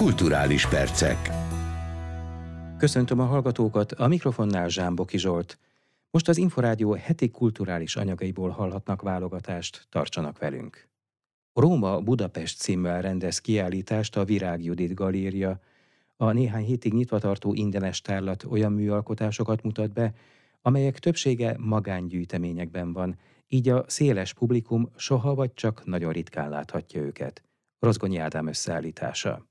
Kulturális percek. Köszöntöm a hallgatókat, a mikrofonnál Zsámboki Zsolt. Most az Inforádió heti kulturális anyagaiból hallhatnak válogatást, tartsanak velünk. Róma Budapest címmel rendez kiállítást a Virág Judit Galéria. A néhány hétig nyitva tartó ingyenes tárlat olyan műalkotásokat mutat be, amelyek többsége magángyűjteményekben van, így a széles publikum soha vagy csak nagyon ritkán láthatja őket. Rozgonyi Ádám összeállítása.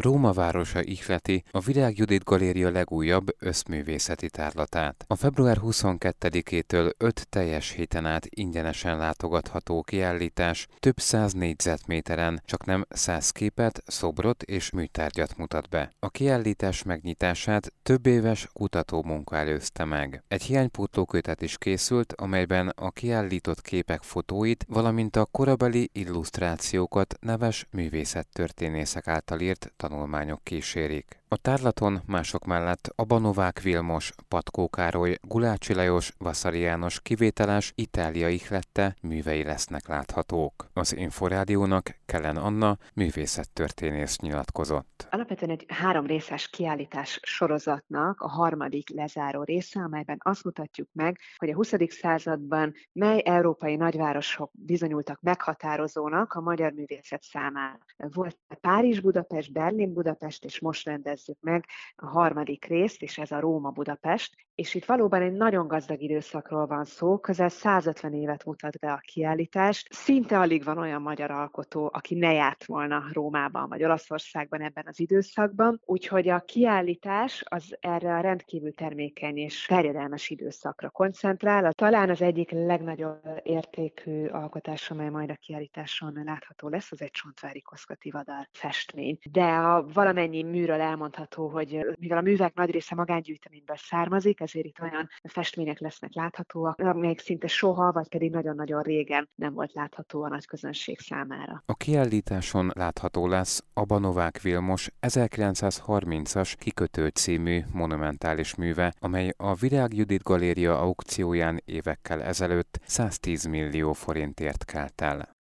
Róma városa ihleti a Virág Judit Galéria legújabb összművészeti tárlatát. A február 22-től 5 teljes héten át ingyenesen látogatható kiállítás több száz négyzetméteren csak nem száz képet, szobrot és műtárgyat mutat be. A kiállítás megnyitását több éves munka előzte meg. Egy hiánypótló kötet is készült, amelyben a kiállított képek fotóit, valamint a korabeli illusztrációkat neves művészettörténészek által írt tanulmányok kísérik. A tárlaton mások mellett Abanovák Vilmos, Patkó Károly, Gulácsi Lajos, Vaszari János kivételes Itália ihlette művei lesznek láthatók. Az Inforádiónak Kellen Anna művészettörténész nyilatkozott. Alapvetően egy három részes kiállítás sorozatnak a harmadik lezáró része, amelyben azt mutatjuk meg, hogy a 20. században mely európai nagyvárosok bizonyultak meghatározónak a magyar művészet számára. Volt Párizs, Budapest, Berlin, Budapest, és most rendez rendezzük meg a harmadik részt, és ez a Róma-Budapest. És itt valóban egy nagyon gazdag időszakról van szó, közel 150 évet mutat be a kiállítást. Szinte alig van olyan magyar alkotó, aki ne járt volna Rómában vagy Olaszországban ebben az időszakban. Úgyhogy a kiállítás az erre a rendkívül termékeny és terjedelmes időszakra koncentrál. Talán az egyik legnagyobb értékű alkotás, amely majd a kiállításon látható lesz, az egy Csontvári Koszkati Vadar festmény. De a valamennyi műről elmond elmondható, hogy mivel a művek nagy része magángyűjteményből származik, ezért itt olyan festmények lesznek láthatóak, amelyek szinte soha, vagy pedig nagyon-nagyon régen nem volt látható a nagy közönség számára. A kiállításon látható lesz Abanovák Vilmos 1930-as Kikötő című monumentális műve, amely a Virág Judit Galéria aukcióján évekkel ezelőtt 110 millió forintért kelt el.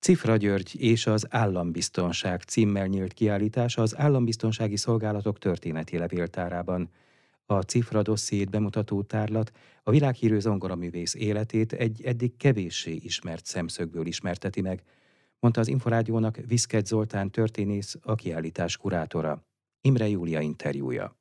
Cifra György és az Állambiztonság címmel nyílt kiállítás az Állambiztonsági Szolgálatok történeti levéltárában. A Cifra dossziét bemutató tárlat a világhírű zongoraművész életét egy eddig kevéssé ismert szemszögből ismerteti meg, mondta az Inforádiónak Viszket Zoltán történész, a kiállítás kurátora. Imre Júlia interjúja.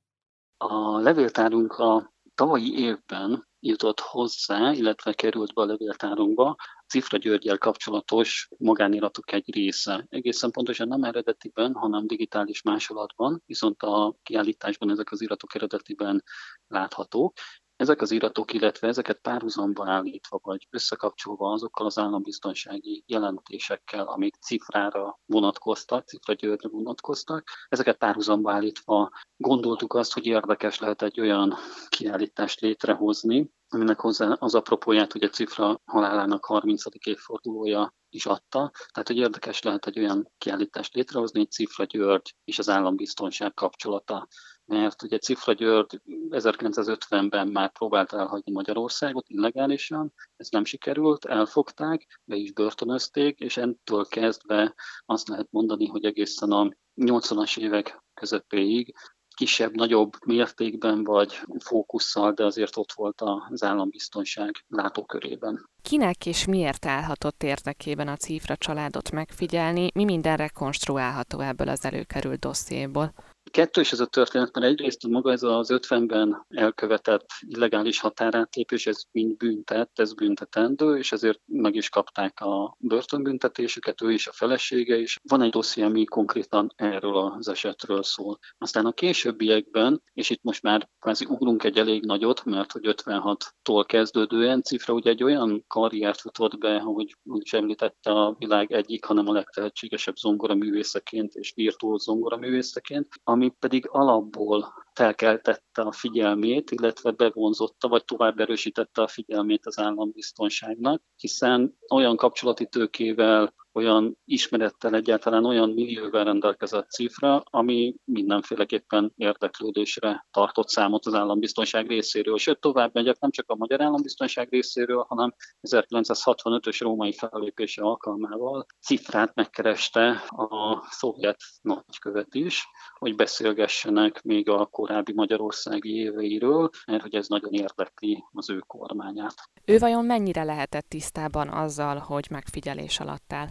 A levéltárunk a tavalyi évben jutott hozzá, illetve került be a levéltárunkba Cifra Györgyel kapcsolatos magániratok egy része. Egészen pontosan nem eredetiben, hanem digitális másolatban, viszont a kiállításban ezek az iratok eredetiben láthatók. Ezek az iratok, illetve ezeket párhuzamba állítva, vagy összekapcsolva azokkal az állambiztonsági jelentésekkel, amik cifrára vonatkoztak, cifra győrre vonatkoztak, ezeket párhuzamba állítva gondoltuk azt, hogy érdekes lehet egy olyan kiállítást létrehozni, aminek hozzá az apropóját, hogy a cifra halálának 30. évfordulója is adta. Tehát, hogy érdekes lehet egy olyan kiállítást létrehozni, egy Cifra György és az állambiztonság kapcsolata. Mert ugye Cifra György 1950-ben már próbált elhagyni Magyarországot illegálisan, ez nem sikerült, elfogták, be is börtönözték, és ettől kezdve azt lehet mondani, hogy egészen a 80-as évek közepéig kisebb, nagyobb mértékben vagy fókusszal, de azért ott volt az állambiztonság látókörében. Kinek és miért állhatott érdekében a Cifra családot megfigyelni? Mi minden rekonstruálható ebből az előkerült dossziéból? Kettős ez a történet, mert egyrészt maga ez az 50-ben elkövetett illegális határátlépés, ez mind büntet, ez büntetendő, és ezért meg is kapták a börtönbüntetésüket, ő is a felesége is. Van egy dosszié, ami konkrétan erről az esetről szól. Aztán a későbbiekben, és itt most már kvázi ugrunk egy elég nagyot, mert hogy 56-tól kezdődően cifra ugye egy olyan karriert futott be, ahogy úgy említette a világ egyik, hanem a legtehetségesebb zongoraművészeként és virtuóz zongoraművészeként, ami pedig alapból felkeltette a figyelmét, illetve bevonzotta, vagy tovább erősítette a figyelmét az állambiztonságnak, hiszen olyan kapcsolati tőkével olyan ismerettel egyáltalán olyan millióvel rendelkezett cifra, ami mindenféleképpen érdeklődésre tartott számot az állambiztonság részéről. Sőt, tovább megyek nem csak a magyar állambiztonság részéről, hanem 1965-ös római fellépése alkalmával cifrát megkereste a szovjet nagykövet is, hogy beszélgessenek még a korábbi magyarországi éveiről, mert hogy ez nagyon érdekli az ő kormányát. Ő vajon mennyire lehetett tisztában azzal, hogy megfigyelés alatt áll?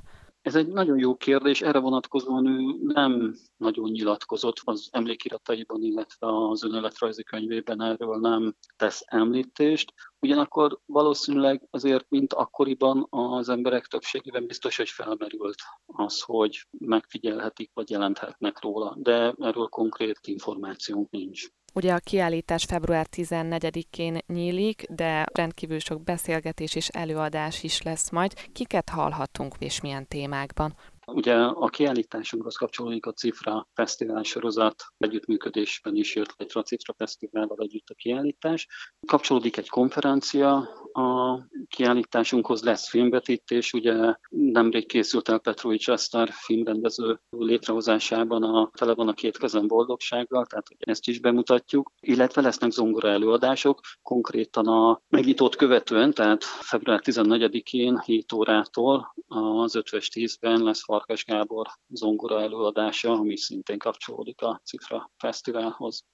Ez egy nagyon jó kérdés, erre vonatkozóan ő nem nagyon nyilatkozott az emlékirataiban, illetve az önéletrajzi könyvében erről nem tesz említést. Ugyanakkor valószínűleg azért, mint akkoriban az emberek többségében biztos, hogy felmerült az, hogy megfigyelhetik vagy jelenthetnek róla, de erről konkrét információnk nincs. Ugye a kiállítás február 14-én nyílik, de rendkívül sok beszélgetés és előadás is lesz majd. Kiket hallhatunk és milyen témákban? Ugye a kiállításunkhoz kapcsolódik a Cifra Fesztivál sorozat, együttműködésben is jött létre a Cifra Fesztiválval együtt a kiállítás. Kapcsolódik egy konferencia, a kiállításunkhoz lesz filmvetítés, ugye nemrég készült el Petrovics Eszter filmrendező létrehozásában a Tele van a két kezem boldogsággal, tehát ezt is bemutatjuk, illetve lesznek zongora előadások, konkrétan a megnyitót követően, tehát február 14-én 7 órától az 5 10-ben lesz Farkas Gábor zongora előadása, ami szintén kapcsolódik a Cifra Fesztiválhoz.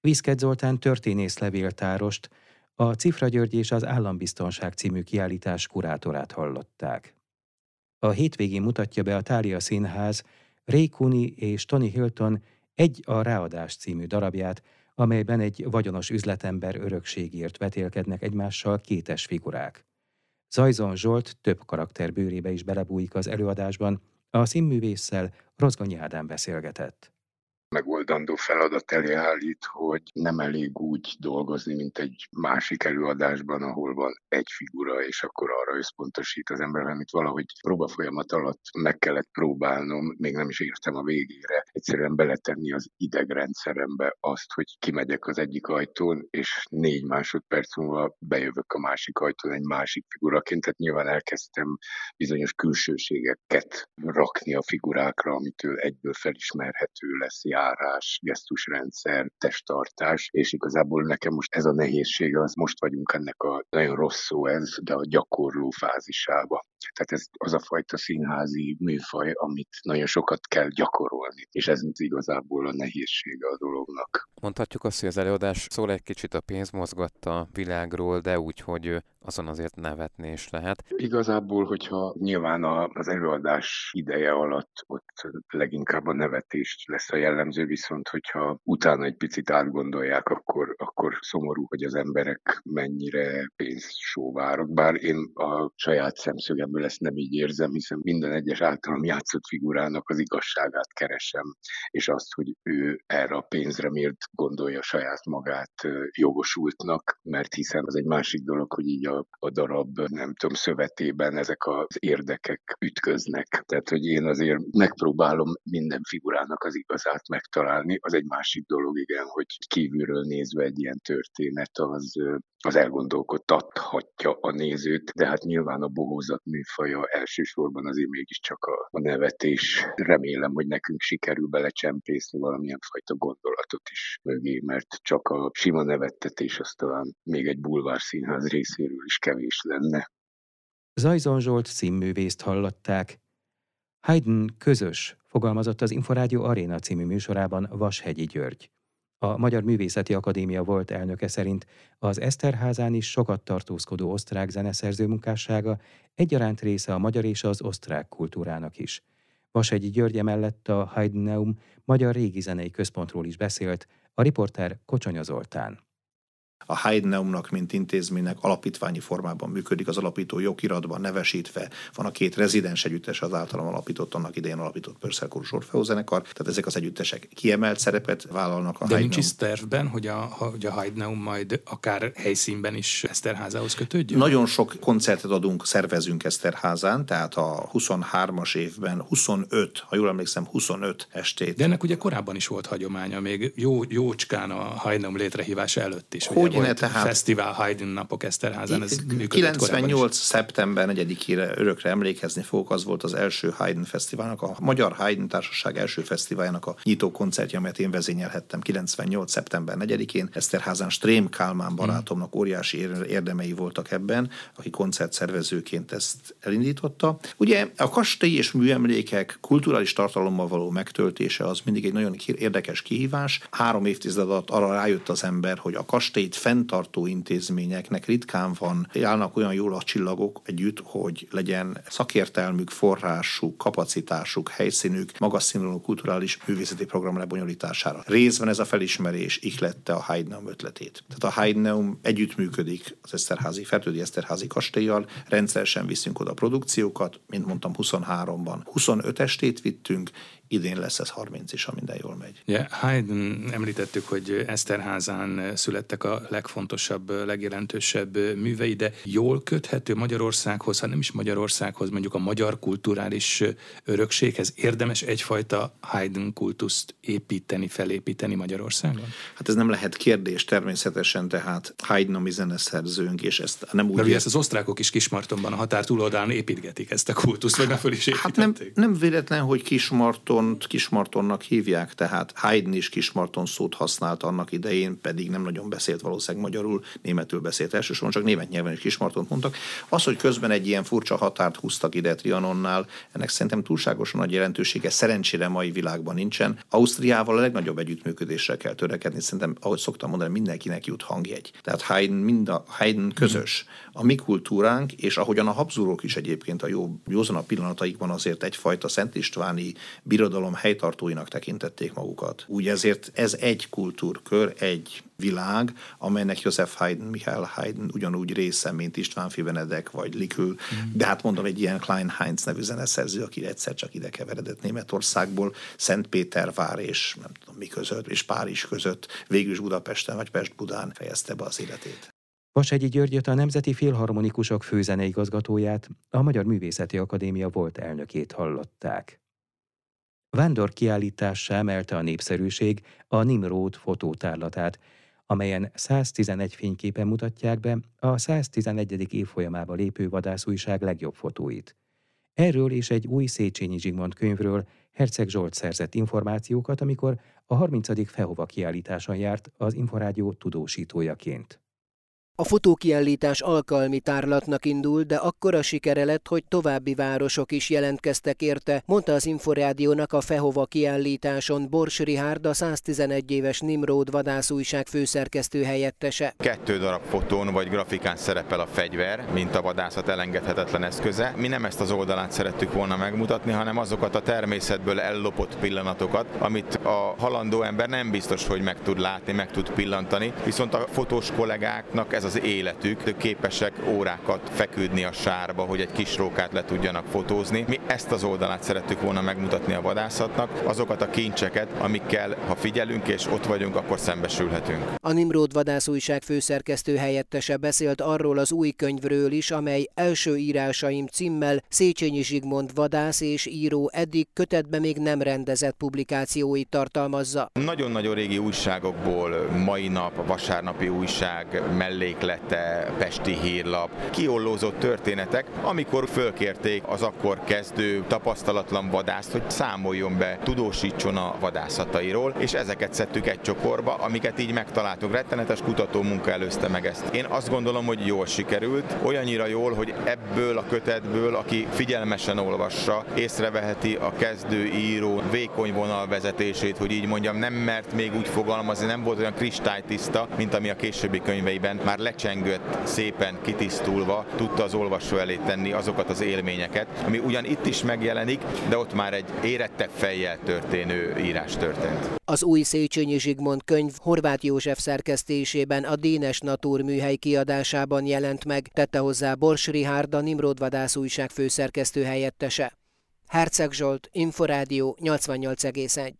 Viszket Zoltán történész levéltárost, a Cifra György és az Állambiztonság című kiállítás kurátorát hallották. A hétvégén mutatja be a Tália Színház Ray Cooney és Tony Hilton egy a Ráadás című darabját, amelyben egy vagyonos üzletember örökségért vetélkednek egymással kétes figurák. Zajzon Zsolt több karakter bőrébe is belebújik az előadásban, a színművésszel Rozgonyi Ádám beszélgetett megoldandó feladat elé állít, hogy nem elég úgy dolgozni, mint egy másik előadásban, ahol van egy figura, és akkor arra összpontosít az ember, amit valahogy próba folyamat alatt meg kellett próbálnom, még nem is értem a végére, egyszerűen beletenni az idegrendszerembe azt, hogy kimegyek az egyik ajtón, és négy másodperc múlva bejövök a másik ajtón egy másik figuraként, tehát nyilván elkezdtem bizonyos külsőségeket rakni a figurákra, amitől egyből felismerhető lesz járás, gesztusrendszer, testtartás, és igazából nekem most ez a nehézsége, az most vagyunk ennek a nagyon rossz szó ez, de a gyakorló fázisába. Tehát ez az a fajta színházi műfaj, amit nagyon sokat kell gyakorolni, és ez igazából a nehézsége a dolognak. Mondhatjuk azt, hogy az előadás szól egy kicsit a pénzmozgatta világról, de úgy, hogy azon azért nevetni is lehet. Igazából, hogyha nyilván az előadás ideje alatt ott leginkább a nevetés lesz a jellemző, viszont hogyha utána egy picit átgondolják, akkor, akkor szomorú, hogy az emberek mennyire pénzsóvárok. Bár én a saját szemszögemből ezt nem így érzem, hiszen minden egyes általam játszott figurának az igazságát keresem, és azt, hogy ő erre a pénzre miért gondolja saját magát jogosultnak, mert hiszen az egy másik dolog, hogy így a, a darab, nem tudom, szövetében ezek az érdekek ütköznek. Tehát, hogy én azért megpróbálom minden figurának az igazát megtalálni. Az egy másik dolog, igen, hogy kívülről nézve egy ilyen történet az, az elgondolkodtathatja a nézőt, de hát nyilván a bohózat műfaja elsősorban azért mégiscsak a, a nevetés. Remélem, hogy nekünk sikerül belecsempészni valamilyen fajta gondolatot is mögé, mert csak a sima nevettetés az talán még egy bulvár színház részéről is kevés lenne. Zajzon Zsolt színművészt hallották. Haydn közös, fogalmazott az Inforádió Aréna című műsorában Vashegyi György. A Magyar Művészeti Akadémia volt elnöke szerint az Eszterházán is sokat tartózkodó osztrák zeneszerző munkássága egyaránt része a magyar és az osztrák kultúrának is. Vasegyi György mellett a Haydneum Magyar Régi Zenei Központról is beszélt, a riporter Kocsonya Zoltán. A Heideneumnak, mint intézménynek alapítványi formában működik, az alapító jogiratban nevesítve. Van a két rezidens együttes, az általam alapított, annak idején alapított Pörszelkorú Sorfeózenekar, tehát ezek az együttesek kiemelt szerepet vállalnak a De nincs is tervben, hogy a, hogy a Heideneum majd akár helyszínben is Eszterházához kötődjön? Nagyon sok koncertet adunk, szervezünk Eszterházán, tehát a 23-as évben 25, ha jól emlékszem, 25 estét. De ennek ugye korábban is volt hagyománya, még jó, jócskán a Heideneum létrehívása előtt is. Hogy volt tehát? Fesztivál Haydn napok Eszterházán, ez 98. szeptember 4-ére örökre emlékezni fogok, az volt az első Haydn Fesztiválnak, a Magyar Haydn Társaság első fesztiváljának a nyitó koncertje, amelyet én vezényelhettem 98. szeptember 4-én. Eszterházán Strém Kálmán barátomnak óriási érdemei voltak ebben, aki koncertszervezőként ezt elindította. Ugye a kastély és műemlékek kulturális tartalommal való megtöltése az mindig egy nagyon érdekes kihívás. Három évtized alatt arra rájött az ember, hogy a kastélyt fenntartó intézményeknek ritkán van, állnak olyan jól a csillagok együtt, hogy legyen szakértelmük, forrásuk, kapacitásuk, helyszínük, magas színvonalú kulturális művészeti program lebonyolítására. Részben ez a felismerés ihlette a Haydneum ötletét. Tehát a Haydneum együttműködik az Eszterházi, Fertődi Eszterházi kastélyjal, rendszeresen viszünk oda produkciókat, mint mondtam 23-ban. 25 estét vittünk, idén lesz ez 30 is, ha minden jól megy. Ja, Haydn említettük, hogy Eszterházán születtek a legfontosabb, legjelentősebb művei, de jól köthető Magyarországhoz, ha nem is Magyarországhoz, mondjuk a magyar kulturális örökséghez érdemes egyfajta Haydn kultuszt építeni, felépíteni Magyarországon? Hát ez nem lehet kérdés természetesen, tehát Haydn a mi zeneszerzőnk, és ezt nem úgy... De ugye ezt az osztrákok is Kismartonban a határ túloldalán építgetik ezt a kultuszt, vagy nem föl is Hát nem, nem véletlen, hogy Kismarton Kismartont Kismartonnak hívják, tehát Haydn is Kismarton szót használt annak idején, pedig nem nagyon beszélt valószínűleg magyarul, németül beszélt elsősorban, csak német nyelven is Kismartont mondtak. Az, hogy közben egy ilyen furcsa határt húztak ide Trianonnál, ennek szerintem túlságosan nagy jelentősége szerencsére mai világban nincsen. Ausztriával a legnagyobb együttműködésre kell törekedni, szerintem, ahogy szoktam mondani, mindenkinek jut hangjegy. Tehát Haydn, mind a, Haydn közös. A mi kultúránk, és ahogyan a habzúrok is egyébként a jó, józanabb pillanataikban azért egyfajta Szent Istváni birodalom birodalom helytartóinak tekintették magukat. Úgy ezért ez egy kultúrkör, egy világ, amelynek József Haydn, Michael Haydn ugyanúgy része, mint István Fibenedek vagy Likül, mm. de hát mondom, egy ilyen Klein Heinz nevű zeneszerző, aki egyszer csak ide keveredett Németországból, Szentpétervár és nem tudom mi között, és Párizs között, végül is Budapesten vagy Pest-Budán fejezte be az életét. Vasegyi Györgyöt a Nemzeti Filharmonikusok főzeneigazgatóját, a Magyar Művészeti Akadémia volt elnökét hallották. Vándor kiállítássá emelte a népszerűség a Nimrod fotótárlatát, amelyen 111 fényképen mutatják be a 111. évfolyamába lépő vadászújság legjobb fotóit. Erről és egy új Széchenyi Zsigmond könyvről Herceg Zsolt szerzett információkat, amikor a 30. Fehova kiállításon járt az Inforádió tudósítójaként. A fotókiállítás alkalmi tárlatnak indul, de akkora sikere lett, hogy további városok is jelentkeztek érte, mondta az Inforádiónak a Fehova kiállításon Bors Rihárd, a 111 éves Nimród vadászújság főszerkesztő helyettese. Kettő darab fotón vagy grafikán szerepel a fegyver, mint a vadászat elengedhetetlen eszköze. Mi nem ezt az oldalát szerettük volna megmutatni, hanem azokat a természetből ellopott pillanatokat, amit a halandó ember nem biztos, hogy meg tud látni, meg tud pillantani, viszont a fotós kollégáknak ez az életük, képesek órákat feküdni a sárba, hogy egy kis rókát le tudjanak fotózni. Mi ezt az oldalát szerettük volna megmutatni a vadászatnak, azokat a kincseket, amikkel, ha figyelünk és ott vagyunk, akkor szembesülhetünk. A Nimród vadászújság főszerkesztő helyettese beszélt arról az új könyvről is, amely első írásaim címmel Széchenyi Zsigmond vadász és író eddig kötetbe még nem rendezett publikációit tartalmazza. Nagyon-nagyon régi újságokból, mai nap, vasárnapi újság mellé melléklete, Pesti hírlap, kiollózott történetek, amikor fölkérték az akkor kezdő tapasztalatlan vadászt, hogy számoljon be, tudósítson a vadászatairól, és ezeket szedtük egy csokorba, amiket így megtaláltunk. Rettenetes kutató munka előzte meg ezt. Én azt gondolom, hogy jól sikerült, olyannyira jól, hogy ebből a kötetből, aki figyelmesen olvassa, észreveheti a kezdő író vékony vonalvezetését, hogy így mondjam, nem mert még úgy fogalmazni, nem volt olyan kristálytiszta, mint ami a későbbi könyveiben már lecsengött, szépen kitisztulva tudta az olvasó elé tenni azokat az élményeket, ami ugyan itt is megjelenik, de ott már egy érettebb fejjel történő írás történt. Az új Széchenyi Zsigmond könyv Horváth József szerkesztésében a Dénes Natur műhely kiadásában jelent meg, tette hozzá Bors Rihárd, a Nimrod Vadász újság főszerkesztő helyettese. Herceg Zsolt, Inforádió 88,1.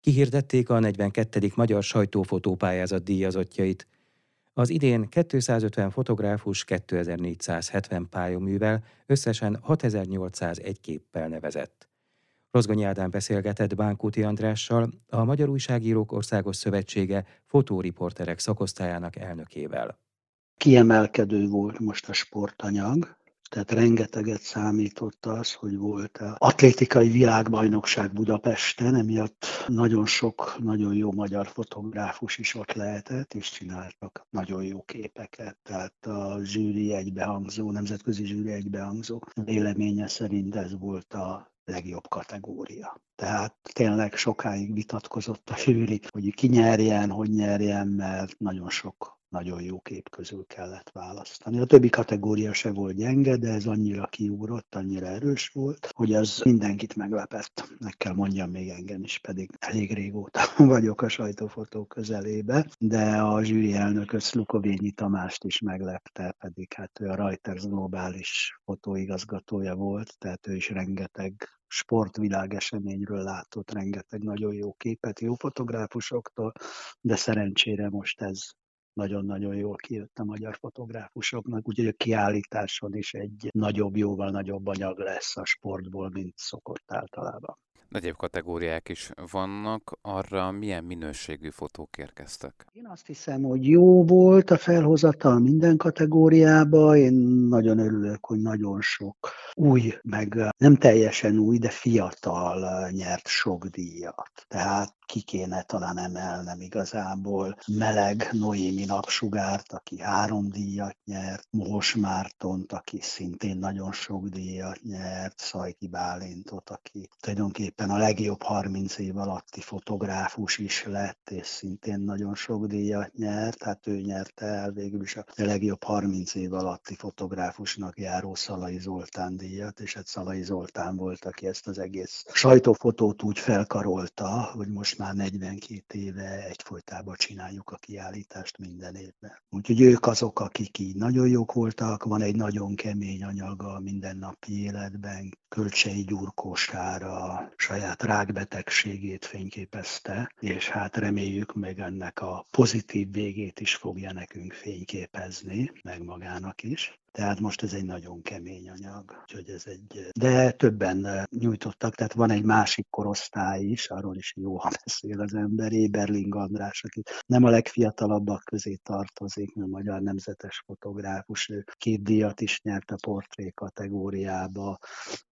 Kihirdették a 42. Magyar sajtófotópályázat díjazottjait. Az idén 250 fotográfus 2470 pályaművel összesen 6801 képpel nevezett. Rozgonyi Ádám beszélgetett Bánkúti Andrással, a Magyar Újságírók Országos Szövetsége fotóriporterek szakosztályának elnökével. Kiemelkedő volt most a sportanyag, tehát rengeteget számított az, hogy volt a atlétikai világbajnokság Budapesten, emiatt nagyon sok, nagyon jó magyar fotográfus is ott lehetett, és csináltak nagyon jó képeket. Tehát a zsűri egybehangzó, nemzetközi zsűri egybehangzó véleménye szerint ez volt a legjobb kategória. Tehát tényleg sokáig vitatkozott a zsűri, hogy ki nyerjen, hogy nyerjen, mert nagyon sok nagyon jó kép közül kellett választani. A többi kategória se volt gyenge, de ez annyira kiugrott, annyira erős volt, hogy az mindenkit meglepett. Meg kell mondjam még engem is, pedig elég régóta vagyok a sajtófotó közelébe, de a zsűri elnök Szlukovényi Tamást is meglepte, pedig hát ő a Reuters globális fotóigazgatója volt, tehát ő is rengeteg sportvilág eseményről látott rengeteg nagyon jó képet jó fotográfusoktól, de szerencsére most ez nagyon-nagyon jól kijött a magyar fotográfusoknak, úgyhogy a kiállításon is egy nagyobb, jóval nagyobb anyag lesz a sportból, mint szokott általában. Egyéb kategóriák is vannak, arra milyen minőségű fotók érkeztek? Én azt hiszem, hogy jó volt a felhozatal minden kategóriába. Én nagyon örülök, hogy nagyon sok új, meg nem teljesen új, de fiatal nyert sok díjat. Tehát ki kéne talán emelnem igazából Meleg Noémi napsugárt, aki három díjat nyert, Mohos Mártont, aki szintén nagyon sok díjat nyert, Szajki Bálintot, aki tulajdonképpen a legjobb 30 év alatti fotográfus is lett, és szintén nagyon sok díjat nyert, hát ő nyerte el végül is a legjobb 30 év alatti fotográfusnak járó Szalai Zoltán díjat, és hát Szalai Zoltán volt, aki ezt az egész sajtófotót úgy felkarolta, hogy most már 42 éve egyfolytában csináljuk a kiállítást minden évben. Úgyhogy ők azok, akik így nagyon jók voltak, van egy nagyon kemény anyaga a mindennapi életben, Kölcsei gyurkósára saját rákbetegségét fényképezte, és hát reméljük meg ennek a pozitív végét is fogja nekünk fényképezni, meg magának is. Tehát most ez egy nagyon kemény anyag, úgyhogy ez egy... De többen nyújtottak, tehát van egy másik korosztály is, arról is jó, ha beszél az ember, Éberling András, aki nem a legfiatalabbak közé tartozik, mert magyar nemzetes fotográfus, ő két díjat is nyert a portré kategóriába.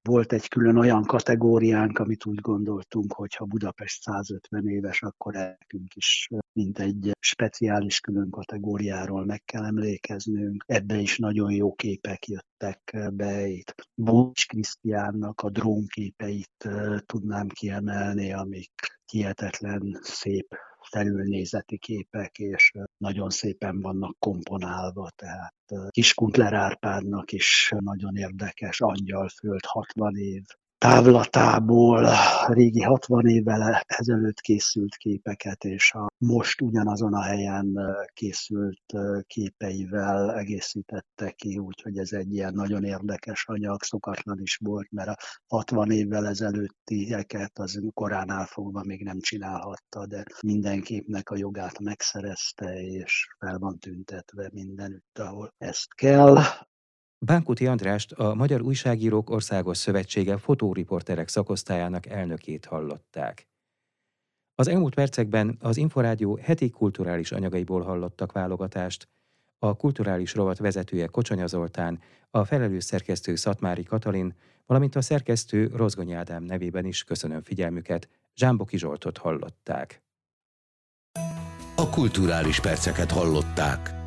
Volt egy külön olyan kategóriánk, amit úgy gondoltunk, hogy ha Budapest 150 éves, akkor nekünk is mint egy speciális külön kategóriáról meg kell emlékeznünk. Ebbe is nagyon jó képek jöttek be. Itt Bócs Krisztiánnak a drónképeit tudnám kiemelni, amik hihetetlen szép felülnézeti képek, és nagyon szépen vannak komponálva, tehát Kiskuntler Árpádnak is nagyon érdekes Angyalföld 60 év távlatából régi 60 évvel ezelőtt készült képeket, és a most ugyanazon a helyen készült képeivel egészítette ki, úgyhogy ez egy ilyen nagyon érdekes anyag, szokatlan is volt, mert a 60 évvel ezelőttieket az koránál fogva még nem csinálhatta, de minden képnek a jogát megszerezte, és fel van tüntetve mindenütt, ahol ezt kell. Bánkuti Andrást a Magyar Újságírók Országos Szövetsége fotóriporterek szakosztályának elnökét hallották. Az elmúlt percekben az Inforádió heti kulturális anyagaiból hallottak válogatást. A kulturális rovat vezetője Kocsonya Zoltán, a felelős szerkesztő Szatmári Katalin, valamint a szerkesztő Rozgony Ádám nevében is köszönöm figyelmüket, Zsámboki Zsoltot hallották. A kulturális perceket hallották.